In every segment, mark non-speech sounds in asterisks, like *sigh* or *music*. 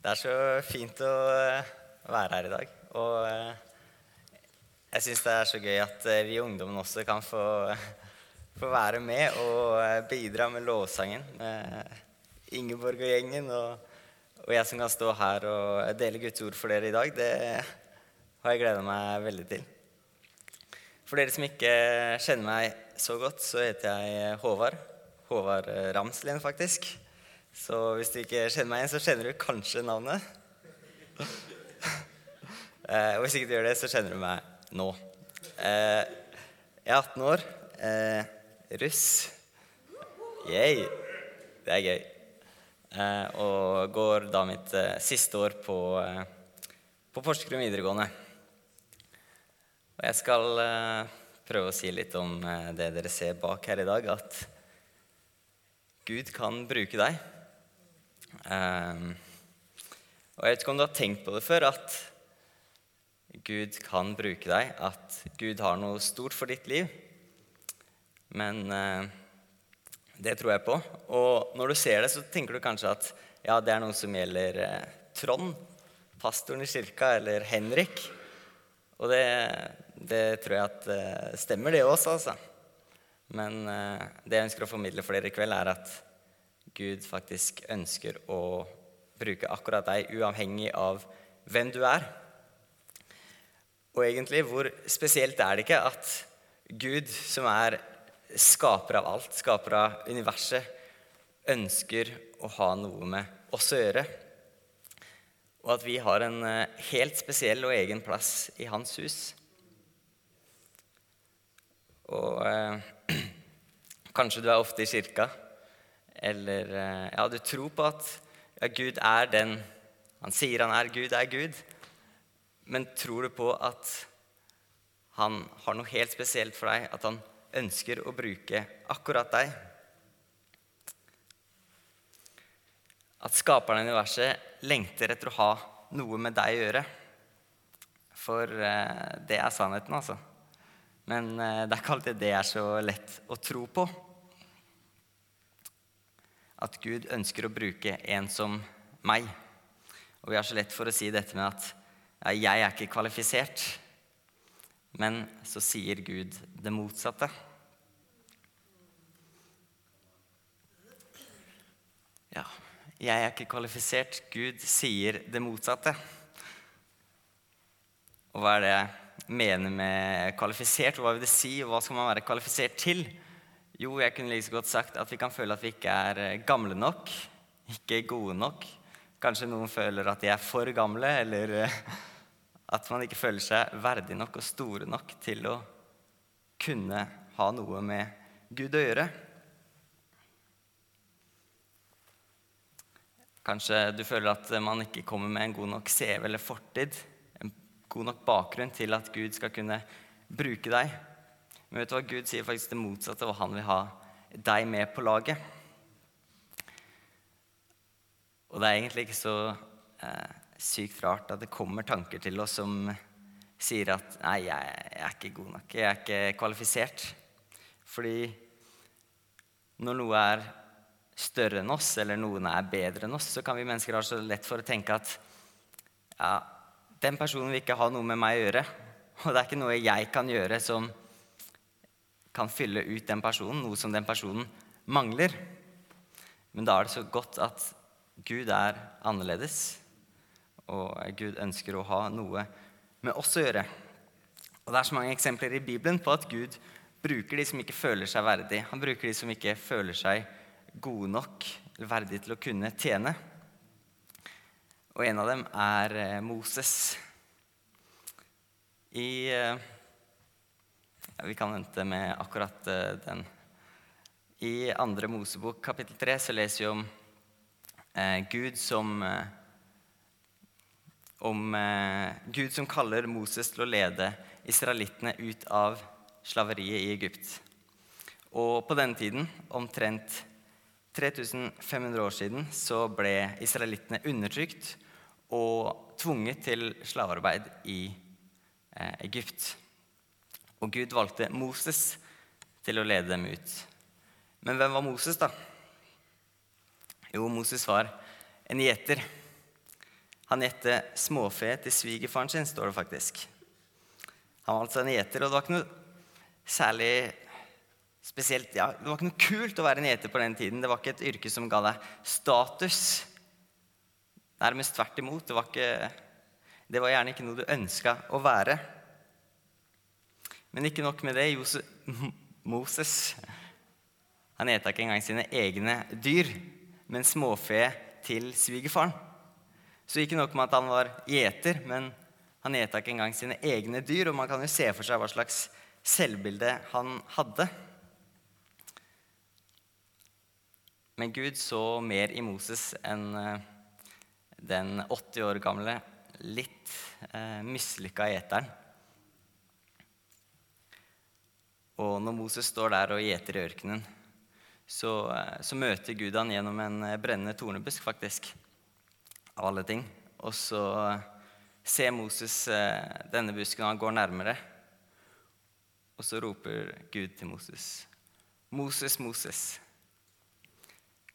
Det er så fint å eh, være her i dag. Og eh, jeg syns det er så gøy at eh, vi ungdommen også kan få, få være med og bidra med lovsangen. Ingeborg og gjengen. Og, og jeg som kan stå her og dele Guds ord for dere i dag, det har jeg gleda meg veldig til. For dere som ikke kjenner meg så godt, så heter jeg Håvard. Håvard Ramslien, faktisk. Så hvis du ikke kjenner meg igjen, så kjenner du kanskje navnet. *laughs* Eh, og hvis ikke du gjør det, så kjenner du meg nå. Eh, jeg er 18 år. Eh, russ. Yay. Det er gøy. Og går da mitt siste år på, på Porsgrunn videregående. Og jeg skal prøve å si litt om det dere ser bak her i dag, at Gud kan bruke deg. Um, og jeg vet ikke om du har tenkt på det før, at Gud kan bruke deg, at Gud har noe stort for ditt liv. Men uh, det tror jeg på. Og når du ser det, så tenker du kanskje at ja, det er noe som gjelder uh, Trond, pastoren i kirka, eller Henrik. Og det, det tror jeg at uh, stemmer, det også, altså. Men det jeg ønsker å formidle for dere i kveld, er at Gud faktisk ønsker å bruke akkurat deg, uavhengig av hvem du er. Og egentlig, hvor spesielt er det ikke at Gud, som er skaper av alt, skaper av universet, ønsker å ha noe med oss å gjøre? Og at vi har en eh, helt spesiell og egen plass i hans hus. Og eh, *clears throat* kanskje du er ofte i kirka. Eller eh, ja, du tror på at ja, Gud er den han sier han er. Gud er Gud. Men tror du på at han har noe helt spesielt for deg? At han ønsker å bruke akkurat deg? At skaperen av universet lengter etter å ha noe med deg å gjøre. For eh, det er sannheten, altså. Men eh, det er ikke alltid det er så lett å tro på at Gud ønsker å bruke en som meg. Og vi har så lett for å si dette med at ja, 'jeg er ikke kvalifisert'. Men så sier Gud det motsatte. Ja, jeg er ikke kvalifisert. Gud sier det motsatte. Og hva er det jeg mener med kvalifisert? Hva vil det si, og hva skal man være kvalifisert til? Jo, jeg kunne like godt sagt at vi kan føle at vi ikke er eh, gamle nok, ikke gode nok. Kanskje noen føler at de er for gamle, eller eh, *laughs* at man ikke føler seg verdig nok og store nok til å kunne ha noe med Gud å gjøre. Kanskje du føler at man ikke kommer med en god nok CV eller fortid, en god nok bakgrunn til at Gud skal kunne bruke deg. Men vet du hva? Gud sier faktisk det motsatte, og han vil ha deg med på laget. Og det er egentlig ikke så eh, sykt rart at det kommer tanker til oss som sier at nei, jeg, jeg er ikke god nok, jeg er ikke kvalifisert. Fordi når noe er større enn oss, eller noen er bedre enn oss, så kan vi mennesker ha så lett for å tenke at ja, den personen vil ikke ha noe med meg å gjøre. Og det er ikke noe jeg kan gjøre som kan fylle ut den personen, noe som den personen mangler. Men da er det så godt at Gud er annerledes, og Gud ønsker å ha noe med oss å gjøre. Og Det er så mange eksempler i Bibelen på at Gud bruker de som ikke føler seg verdig. Han bruker de som ikke føler seg gode nok verdige til å kunne tjene. Og en av dem er eh, Moses. I eh, vi kan vente med akkurat eh, den. I andre Mosebok kapittel 3 så leser vi om eh, Gud som eh, om Gud som kaller Moses til å lede israelittene ut av slaveriet i Egypt. Og på denne tiden, omtrent 3500 år siden, så ble israelittene undertrykt og tvunget til slavearbeid i Egypt. Og Gud valgte Moses til å lede dem ut. Men hvem var Moses, da? Jo, Moses var en gjeter. Han gjette småfe til svigerfaren sin, står det faktisk. Han var altså en gjeter, og det var ikke noe særlig spesielt ja, Det var ikke noe kult å være en gjeter på den tiden. Det var ikke et yrke som ga deg status. Nærmest tvert imot. Det var, ikke, det var gjerne ikke noe du ønska å være. Men ikke nok med det. Moses han eta ikke engang sine egne dyr, men småfe til svigerfaren. Så ikke nok med at han var gjeter, men han eta ikke engang sine egne dyr. Og man kan jo se for seg hva slags selvbilde han hadde. Men Gud så mer i Moses enn eh, den 80 år gamle, litt eh, mislykka gjeteren. Og når Moses står der og gjeter i ørkenen, så, eh, så, møter Gud han gjennom en eh, brennende tornebusk, faktisk. Av alle ting. Og så eh, ser Moses denne busken, og han går nærmere. Og så roper Gud til Moses. Moses, Moses.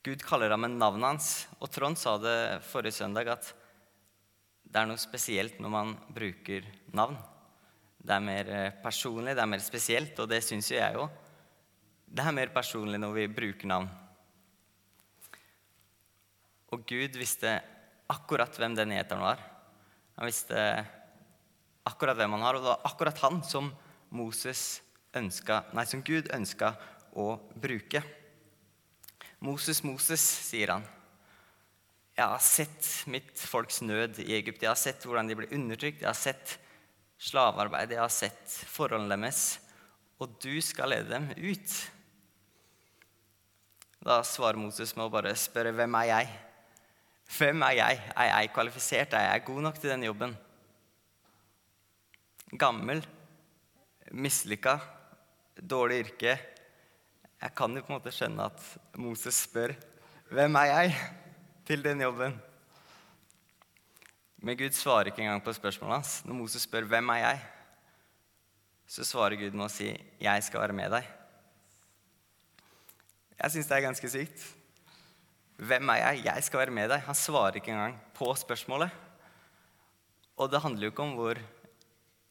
Gud kaller ham med navnet hans. Og Trond sa det forrige søndag at det er noe spesielt når man bruker navn. Det er mer eh, personlig, det er mer spesielt, og det syns jo jeg òg. Det er mer personlig når vi bruker navn. Og Gud visste akkurat hvem den gjeteren var. Han visste akkurat hvem han har, og det var akkurat han som Moses ønska, nei, som Gud ønska å bruke. 'Moses, Moses', sier han. 'Jeg har sett mitt folks nød i Egypt. Jeg har sett hvordan de ble undertrykt. Jeg har sett slavearbeid. Jeg har sett forholdene deres. Og du skal lede dem ut.' Da svarer Moses med å bare spørre, 'Hvem er jeg?' Hvem er jeg? Er jeg kvalifisert? Er jeg god nok til den jobben? Gammel, mislykka, dårlig yrke jeg kan jo på en måte skjønne at Moses spør hvem er jeg til den jobben. Men Gud svarer ikke engang på spørsmålet hans. Når Moses spør hvem er jeg, så svarer Gud med å si 'jeg skal være med deg'. Jeg syns det er ganske sykt. Hvem er jeg? Jeg skal være med deg. Han svarer ikke engang på spørsmålet. Og det handler jo ikke om hvor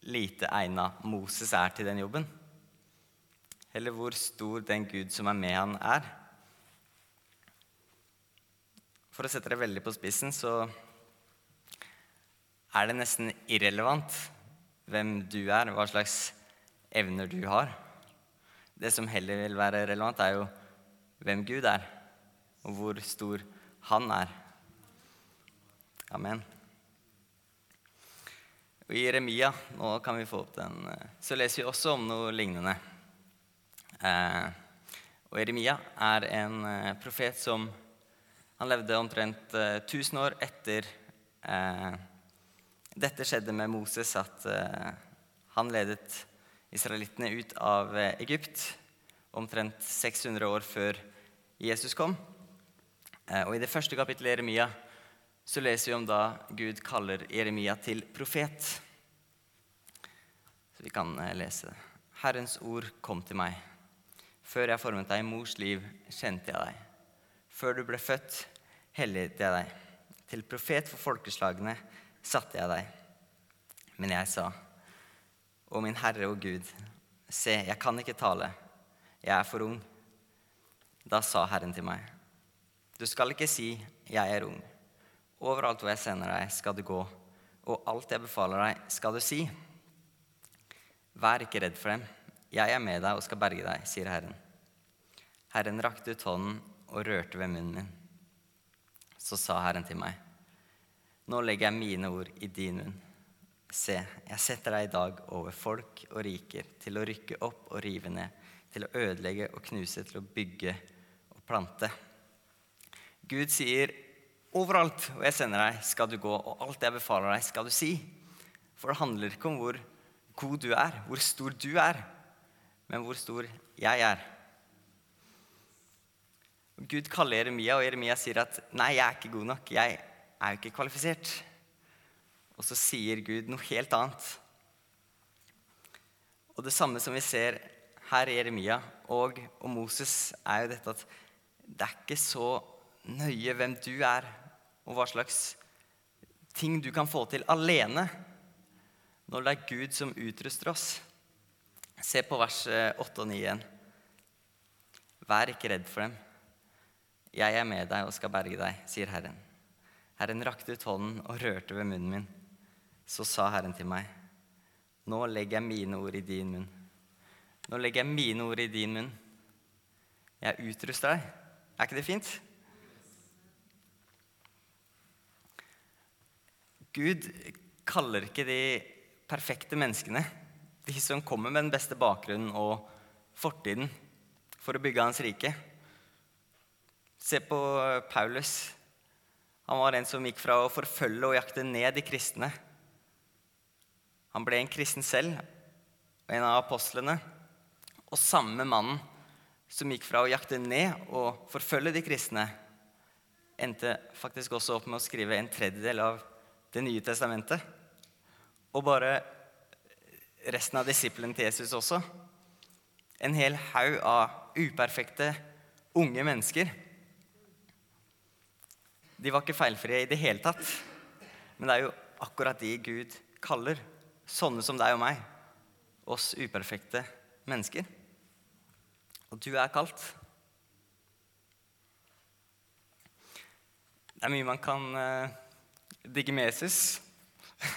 lite egna Moses er til den jobben eller hvor stor den Gud som er med han, er. For å sette det veldig på spissen så er det nesten irrelevant hvem du er, hva slags evner du har. Det som heller vil være relevant, er jo hvem Gud er, og hvor stor han er. Amen. Og I Jeremia nå kan vi få opp den, eh, så leser vi også om noe lignende. Eh, og Jeremia er en eh, profet som han levde omtrent 1000 eh, år etter dette skjedde med Moses, at han ledet israelittene ut av Egypt omtrent 600 år før Jesus kom. Og I det første kapittelet i Jeremia så leser vi om da Gud kaller Jeremia til profet. Så vi kan lese. Herrens ord kom til meg. Før jeg formet deg i mors liv, kjente jeg deg. Før du ble født, helliget jeg deg. Til profet for folkeslagene satte jeg deg. Men jeg sa, Å min Herre og Gud, se, jeg kan ikke tale. Jeg er for ung. Da sa Herren til meg, Du skal ikke si, Jeg er ung. Overalt hvor jeg sender deg, skal du gå, og alt jeg befaler deg, skal du si. Vær ikke redd for dem. Jeg er med deg og skal berge deg, sier Herren. Herren rakte ut hånden og rørte ved munnen min. Så sa Herren til meg, nå legger jeg mine ord i din munn. Se, jeg setter deg i dag over folk og riker, til å rykke opp og rive ned, til å ødelegge og knuse, til å bygge og plante. Gud sier, overalt hvor jeg sender deg, skal du gå, og alt jeg befaler deg, skal du si. For det handler ikke om hvor god du er, hvor stor du er, men hvor stor jeg er. Gud kaller Jeremia, og Jeremia sier at 'nei, jeg er ikke god nok'. Jeg er jo ikke kvalifisert. Og så sier Gud noe helt annet. Og det samme som vi ser her i Jeremia og og Moses, er jo dette at det er ikke så nøye hvem du er, og hva slags ting du kan få til alene når det er Gud som utruster oss. Se på vers 8 og 9 igjen. Vær ikke redd for dem. Jeg er med deg og skal berge deg, sier Herren. Herren rakte ut hånden og rørte ved munnen min. Så sa Herren til meg, nå legger jeg mine ord i din munn. Nå legger jeg mine ord i din munn. Jeg utruster deg. Er ikke det fint? Gud kaller ikke de perfekte menneskene, de som kommer med den beste bakgrunnen og fortiden for å bygge hans rike. Se på Paulus. Han var en som gikk fra å forfølge og jakte ned de kristne. Han ble en kristen selv, en av apostlene. Og samme mannen som gikk fra å jakte ned og forfølge de kristne, endte faktisk også opp med å skrive en tredjedel av Det nye testamentet. Og bare resten av disiplene til Jesus også. En hel haug av uperfekte unge mennesker. De var ikke feilfrie i det hele tatt. Men det er jo akkurat de Gud kaller sånne som deg og meg. Oss uperfekte mennesker. Og du er kalt. Det er mye man kan uh, digge med Jesus.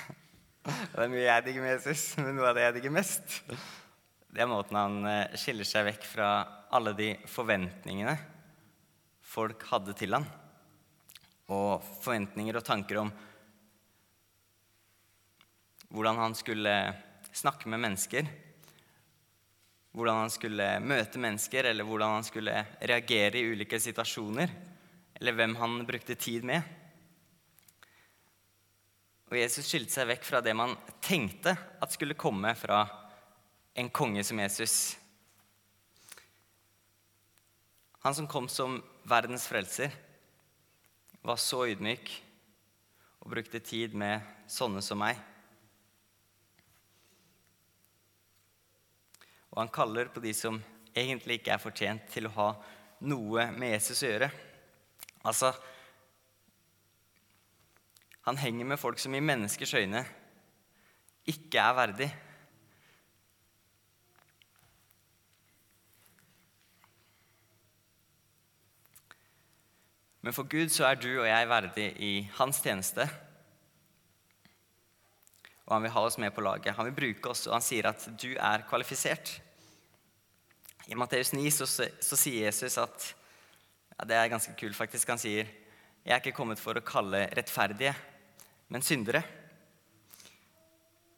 *laughs* det er mye jeg digger med Jesus, men noe av det jeg digger mest, det er måten han uh, skiller seg vekk fra alle de forventningene folk hadde til han. Og forventninger og tanker om hvordan han skulle snakke med mennesker. Hvordan han skulle møte mennesker, eller hvordan han skulle reagere i ulike situasjoner eller hvem han brukte tid med. Og Jesus skilte seg vekk fra det man tenkte at skulle komme fra en konge som Jesus. Han som kom som verdens frelser, var så ydmyk og brukte tid med sånne som meg. Og han kaller på de som egentlig ikke er fortjent til å ha noe med Jesus å gjøre. Altså Han henger med folk som i menneskers øyne ikke er verdig. Men for Gud så er du og jeg verdig i hans tjeneste. Og han vil ha oss med på laget. Han vil bruke oss, og han sier at du er kvalifisert. I Matteus 9 så, så sier Jesus at ja, Det er ganske kult, faktisk. Han sier, 'Jeg er ikke kommet for å kalle rettferdige, men syndere'.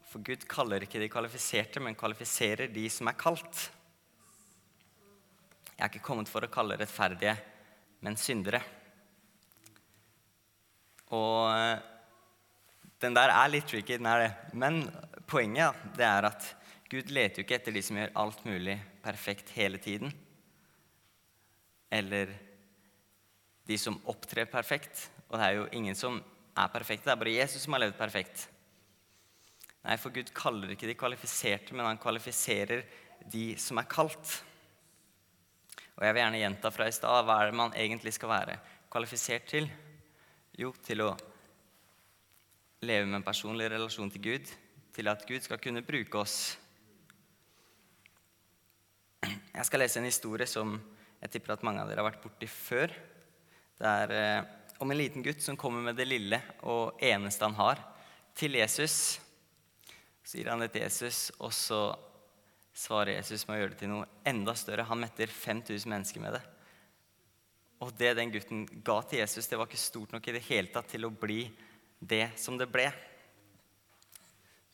For Gud kaller ikke de kvalifiserte, men kvalifiserer de som er kalt. Jeg er ikke kommet for å kalle rettferdige, men syndere. Og eh, den der er litt tricky, den er det. Men poenget det er at Gud leter jo ikke etter de som gjør alt mulig perfekt hele tiden. Eller de som opptrer perfekt. Og det er jo ingen som er perfekte. Det er bare Jesus som har levd perfekt. Nei, for Gud kaller ikke de kvalifiserte, men han kvalifiserer de som er kalt. Og jeg vil gjerne gjenta fra i stad hva er det man egentlig skal være kvalifisert til? Jo, til å leve med en personlig relasjon til Gud, til at Gud skal kunne bruke oss. Jeg skal lese en historie som jeg tipper at mange av dere har vært borti før. Det er eh, om en liten gutt som kommer med det lille og eneste han har, til Jesus. Så gir han det til Jesus, og så svarer Jesus med å gjøre det til noe enda større. Han metter 5000 mennesker med det. Og det den gutten ga til Jesus, det var ikke stort nok i det hele tatt til å bli det som det ble.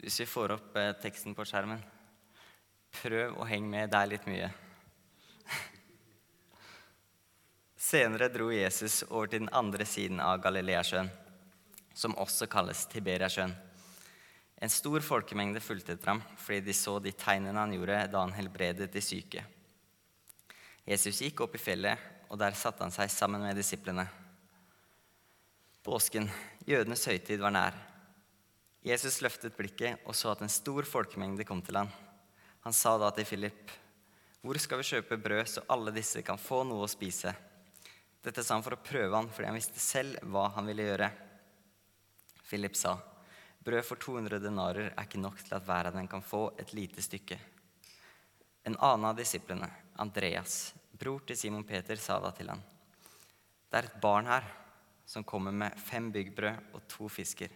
Hvis vi får opp eh, teksten på skjermen Prøv å henge med. Det litt mye. *laughs* Senere dro Jesus over til den andre siden av Galileasjøen, som også kalles Tiberiasjøen. En stor folkemengde fulgte etter ham fordi de så de tegnene han gjorde da han helbredet de syke. Jesus gikk opp i fjellet, og der satte han seg sammen med disiplene. Påsken, jødenes høytid, var nær. Jesus løftet blikket og så at en stor folkemengde kom til ham. Han sa da til Philip, 'Hvor skal vi kjøpe brød, så alle disse kan få noe å spise?' Dette sa han for å prøve han, fordi han visste selv hva han ville gjøre. Philip sa, brød for 200 denarer er ikke nok til at hver av dem kan få et lite stykke. En annen av disiplene, Andreas, bror til Simon Peter, sa da til han, det er et barn her som kommer med fem byggbrød og to fisker.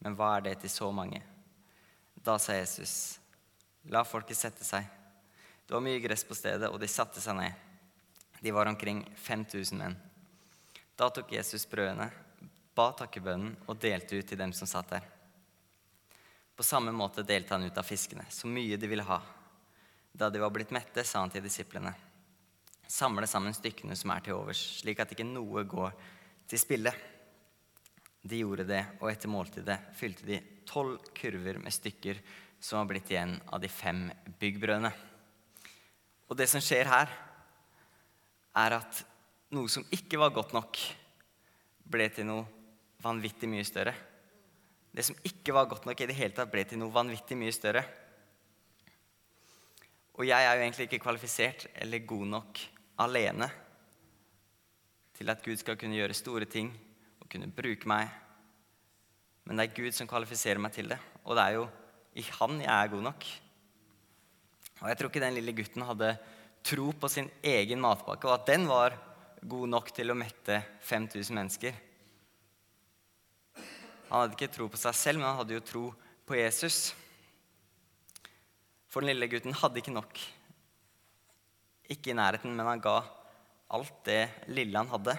Men hva er det til så mange? Da sa Jesus, la folket sette seg. Det var mye gress på stedet, og de satte seg ned. De var omkring 5000 menn. Da tok Jesus brødene, ba takkebønnen og delte ut til dem som satt der. På samme måte delte han ut av fiskene, så mye de ville ha. Da de var blitt mette, sa han til disiplene.: Samle sammen stykkene som er til overs, slik at ikke noe går til spille. De gjorde det, og etter måltidet fylte de tolv kurver med stykker som var blitt igjen av de fem byggbrødene. Og det som skjer her, er at noe som ikke var godt nok, ble til noe vanvittig mye større. Det som ikke var godt nok i det hele tatt, ble til noe vanvittig mye større. Og jeg er jo egentlig ikke kvalifisert eller god nok alene til at Gud skal kunne gjøre store ting og kunne bruke meg. Men det er Gud som kvalifiserer meg til det, og det er jo i Han jeg er god nok. Og jeg tror ikke den lille gutten hadde tro på sin egen matpakke, og at den var god nok til å mette 5000 mennesker. Han hadde ikke tro på seg selv, men han hadde jo tro på Jesus. For den lille gutten hadde ikke nok. Ikke i nærheten, men han ga alt det lille han hadde.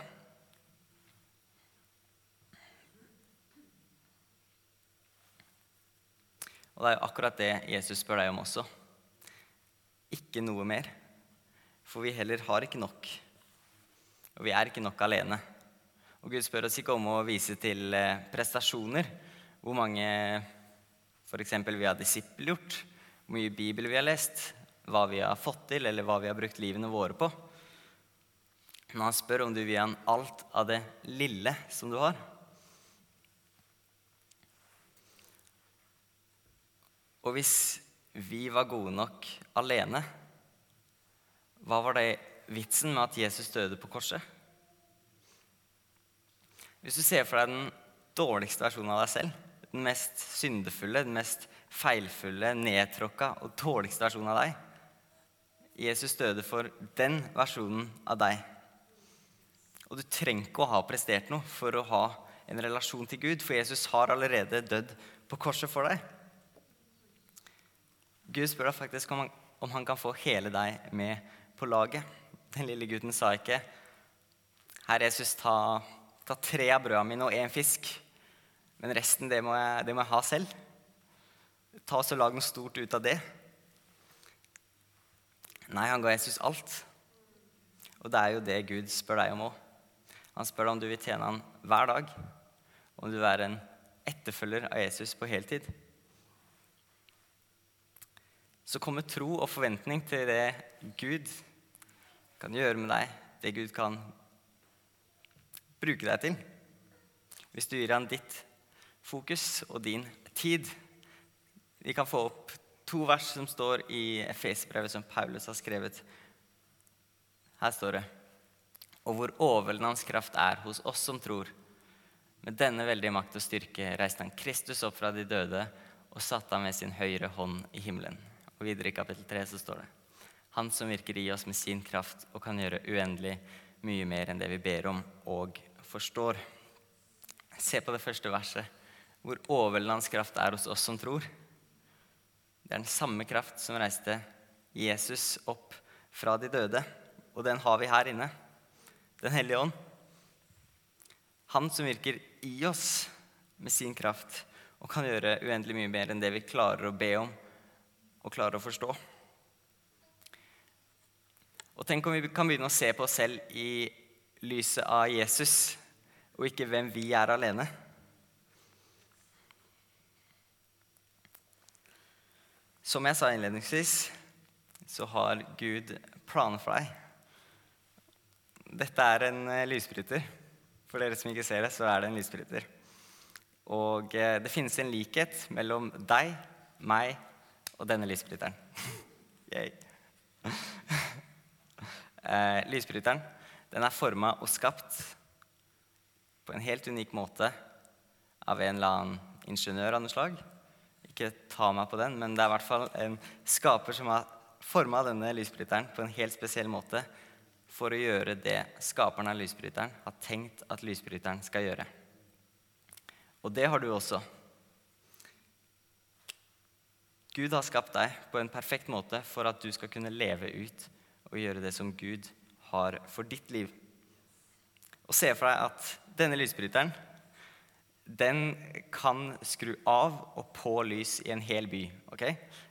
Og det er jo akkurat det Jesus spør deg om også. Ikke noe mer. For vi heller har ikke nok. Og vi er ikke nok alene. Og Gud spør oss ikke om å vise til eh, prestasjoner. Hvor mange f.eks. vi har disippelgjort, hvor mye Bibel vi har lest, hva vi har fått til, eller hva vi har brukt livene våre på. Men han spør om du vil gi ham alt av det lille som du har. Og hvis vi var gode nok alene, hva var det vitsen med at Jesus døde på korset? Hvis du ser for deg den dårligste versjonen av deg selv, den mest syndefulle, den mest feilfulle, nedtråkka og dårligste versjonen av deg Jesus døde for den versjonen av deg. Og du trenger ikke å ha prestert noe for å ha en relasjon til Gud, for Jesus har allerede dødd på korset for deg. Gud spør deg faktisk om han, om han kan få hele deg med på laget. Den lille gutten sa ikke 'Herre Jesus, ta, ta tre av brødene mine og én fisk', men resten det må, jeg, det må jeg ha selv. Ta oss og Lag noe stort ut av det. Nei, han ga Jesus alt. Og det er jo det Gud spør deg om òg. Han spør deg om du vil tjene han hver dag, om du vil være en etterfølger av Jesus på heltid så kommer tro og forventning til det Gud kan gjøre med deg, det Gud kan bruke deg til. Hvis du gir han ditt fokus og din tid. Vi kan få opp to vers som står i Efesbrevet som Paulus har skrevet. Her står det Og hvor overveldende hans kraft er hos oss som tror. Med denne veldige makt og styrke reiste han Kristus opp fra de døde og satte ham med sin høyre hånd i himmelen. Og videre i kapittel 3 så står det Han som virker i oss med sin kraft og kan gjøre uendelig mye mer enn det vi ber om og forstår. Se på det første verset, hvor overveldende hans kraft er hos oss som tror. Det er den samme kraft som reiste Jesus opp fra de døde. Og den har vi her inne. Den hellige ånd. Han som virker i oss med sin kraft og kan gjøre uendelig mye mer enn det vi klarer å be om og klarer å forstå. Og Tenk om vi kan begynne å se på oss selv i lyset av Jesus, og ikke hvem vi er alene. Som jeg sa innledningsvis, så har Gud planer for deg. Dette er en eh, lysbryter. For dere som ikke ser det, så er det en lysbryter. Og eh, det finnes en likhet mellom deg, meg og denne lysbryteren. *laughs* *laughs* eh, lysbryteren den er forma og skapt på en helt unik måte av en eller annen ingeniør av noe slag. Ikke ta meg på den, men det er i hvert fall en skaper som har forma denne lysbryteren på en helt spesiell måte for å gjøre det skaperen av lysbryteren har tenkt at lysbryteren skal gjøre. Og det har du også. Gud har skapt deg på en perfekt måte for at du skal kunne leve ut og gjøre det som Gud har for ditt liv. Og se for deg at denne lysbryteren den kan skru av og på lys i en hel by. ok?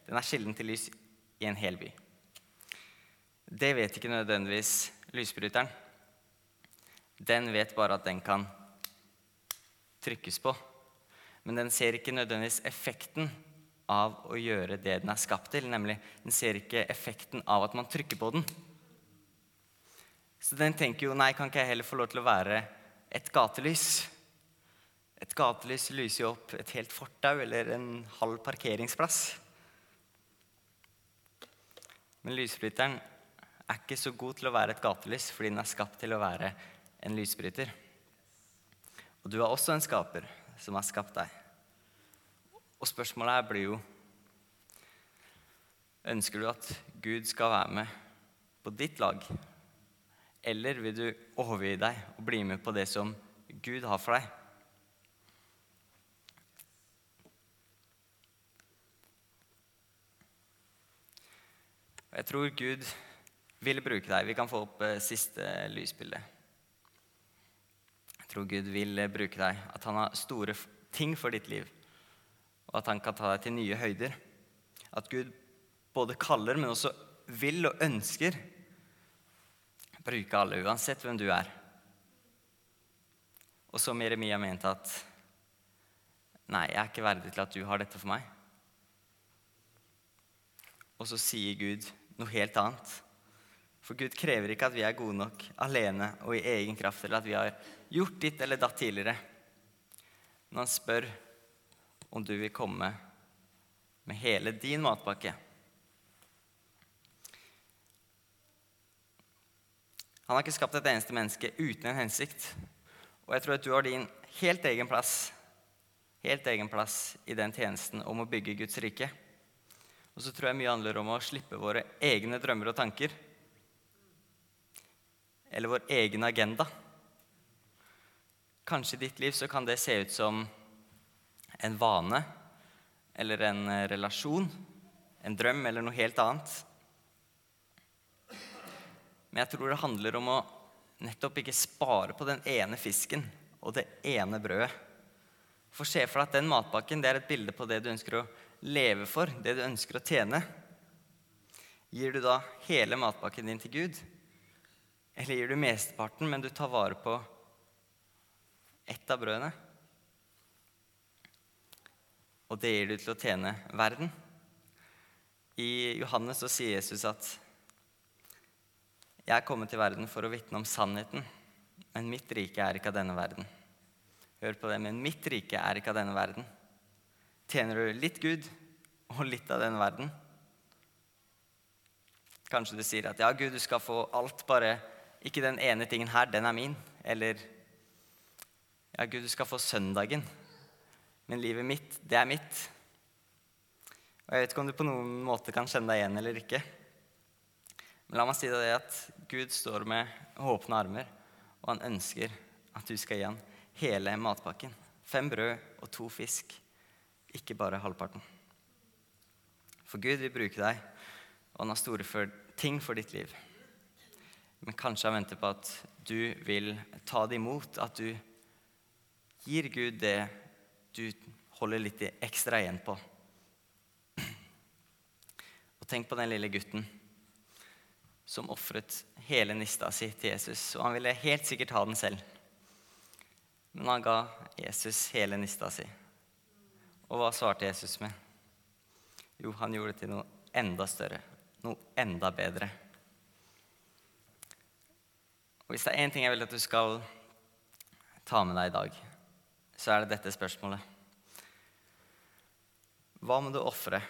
Den er kilden til lys i en hel by. Det vet ikke nødvendigvis lysbryteren. Den vet bare at den kan trykkes på. Men den ser ikke nødvendigvis effekten av å gjøre det den er skapt til. Nemlig, den ser ikke effekten av at man trykker på den. Så den tenker jo nei, kan ikke jeg heller få lov til å være et gatelys? Et gatelys lyser jo opp et helt fortau eller en halv parkeringsplass. Men lysbryteren er ikke så god til å være et gatelys fordi den er skapt til å være en lysbryter. Og du er også en skaper som har skapt deg. Og spørsmålet her blir jo Ønsker du at Gud skal være med på ditt lag? Eller vil du overgi deg og bli med på det som Gud har for deg? Og jeg tror Gud vil bruke deg. Vi kan få opp eh, siste lysbilde. Jeg tror Gud vil eh, bruke deg, at han har store ting for ditt liv. Og at han kan ta deg til nye høyder. At Gud både kaller, men også vil og ønsker bruke alle, uansett hvem du er. Og som Jeremia mente at Nei, jeg er ikke verdig til at du har dette for meg. Og så sier Gud noe helt annet. For Gud krever ikke at vi er gode nok alene og i egen kraft, eller at vi har gjort ditt eller datt tidligere. Men han spør om du vil komme med hele din matpakke. Han har ikke skapt et eneste menneske uten en hensikt. Og jeg tror at du har din helt egen plass helt egen plass i den tjenesten om å bygge Guds rike. Og så tror jeg mye handler om å slippe våre egne drømmer og tanker. Eller vår egen agenda. Kanskje i ditt liv så kan det se ut som en vane eller en eh, relasjon, en drøm eller noe helt annet. Men jeg tror det handler om å nettopp ikke spare på den ene fisken og det ene brødet. For se for deg at den matpakken det er et bilde på det du ønsker å leve for, det du ønsker å tjene, gir du da hele matpakken din til Gud? Eller gir du mesteparten, men du tar vare på ett av brødene? Og det gir du til å tjene verden? I Johannes så sier Jesus at jeg er kommet til verden for å vitne om sannheten, men mitt rike er ikke av denne verden. Hør på det, men mitt rike er ikke av denne verden. Tjener du litt Gud og litt av den verden? Kanskje du sier at ja, Gud, du skal få alt, bare ikke den ene tingen her, den er min. Eller ja, Gud, du skal få søndagen, men livet mitt, det er mitt. Og Jeg vet ikke om du på noen måte kan kjenne deg igjen eller ikke. Men la meg si deg det at Gud står med åpne armer, og han ønsker at du skal gi ham hele matpakken. Fem brød og to fisk ikke bare halvparten. For Gud vil bruke deg, og han har store for, ting for ditt liv. Men kanskje han venter på at du vil ta det imot, at du gir Gud det du holder litt ekstra igjen på. Og tenk på den lille gutten som ofret hele nista si til Jesus. Og han ville helt sikkert ha den selv. Men han ga Jesus hele nista si. Og hva svarte Jesus med? Jo, han gjorde det til noe enda større, noe enda bedre. Og Hvis det er én ting jeg vil at du skal ta med deg i dag, så er det dette spørsmålet. Hva må du ofre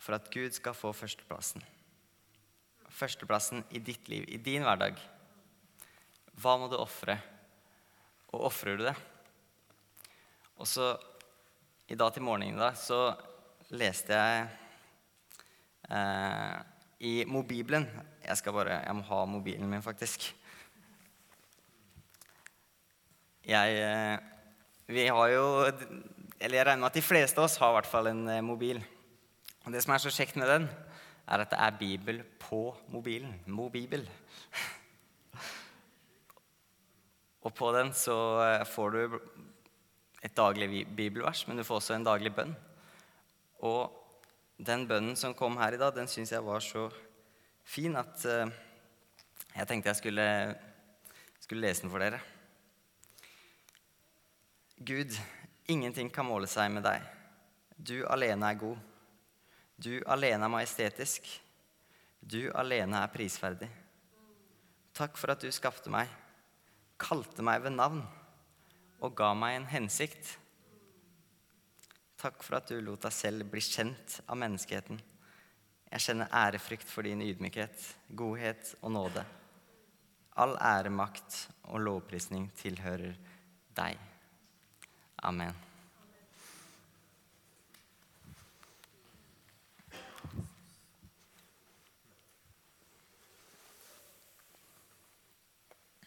for at Gud skal få førsteplassen? Førsteplassen i ditt liv, i din hverdag. Hva må du ofre, og ofrer du det? Og så i dag til morgenen da, så leste jeg eh, i Mobibelen Jeg skal bare, jeg må ha mobilen min, faktisk. Jeg eh, Vi har jo Eller jeg regner med at de fleste av oss har i hvert fall en eh, mobil. Og det som er så kjekt med den, er at det er Bibel på mobilen. Mobibel. *laughs* Og på den så eh, får du et daglig bibelvers, men du får også en daglig bønn. Og den bønnen som kom her i dag, den syns jeg var så fin at eh, jeg tenkte jeg skulle, skulle lese den for dere. Gud, ingenting kan måle seg med deg. Du alene er god. Du alene er majestetisk. Du alene er prisverdig. Takk for at du skapte meg, kalte meg ved navn og ga meg en hensikt. Takk for at du lot deg selv bli kjent av menneskeheten. Jeg kjenner ærefrykt for din ydmykhet, godhet og nåde. All ære, makt og lovprisning tilhører deg. Amen.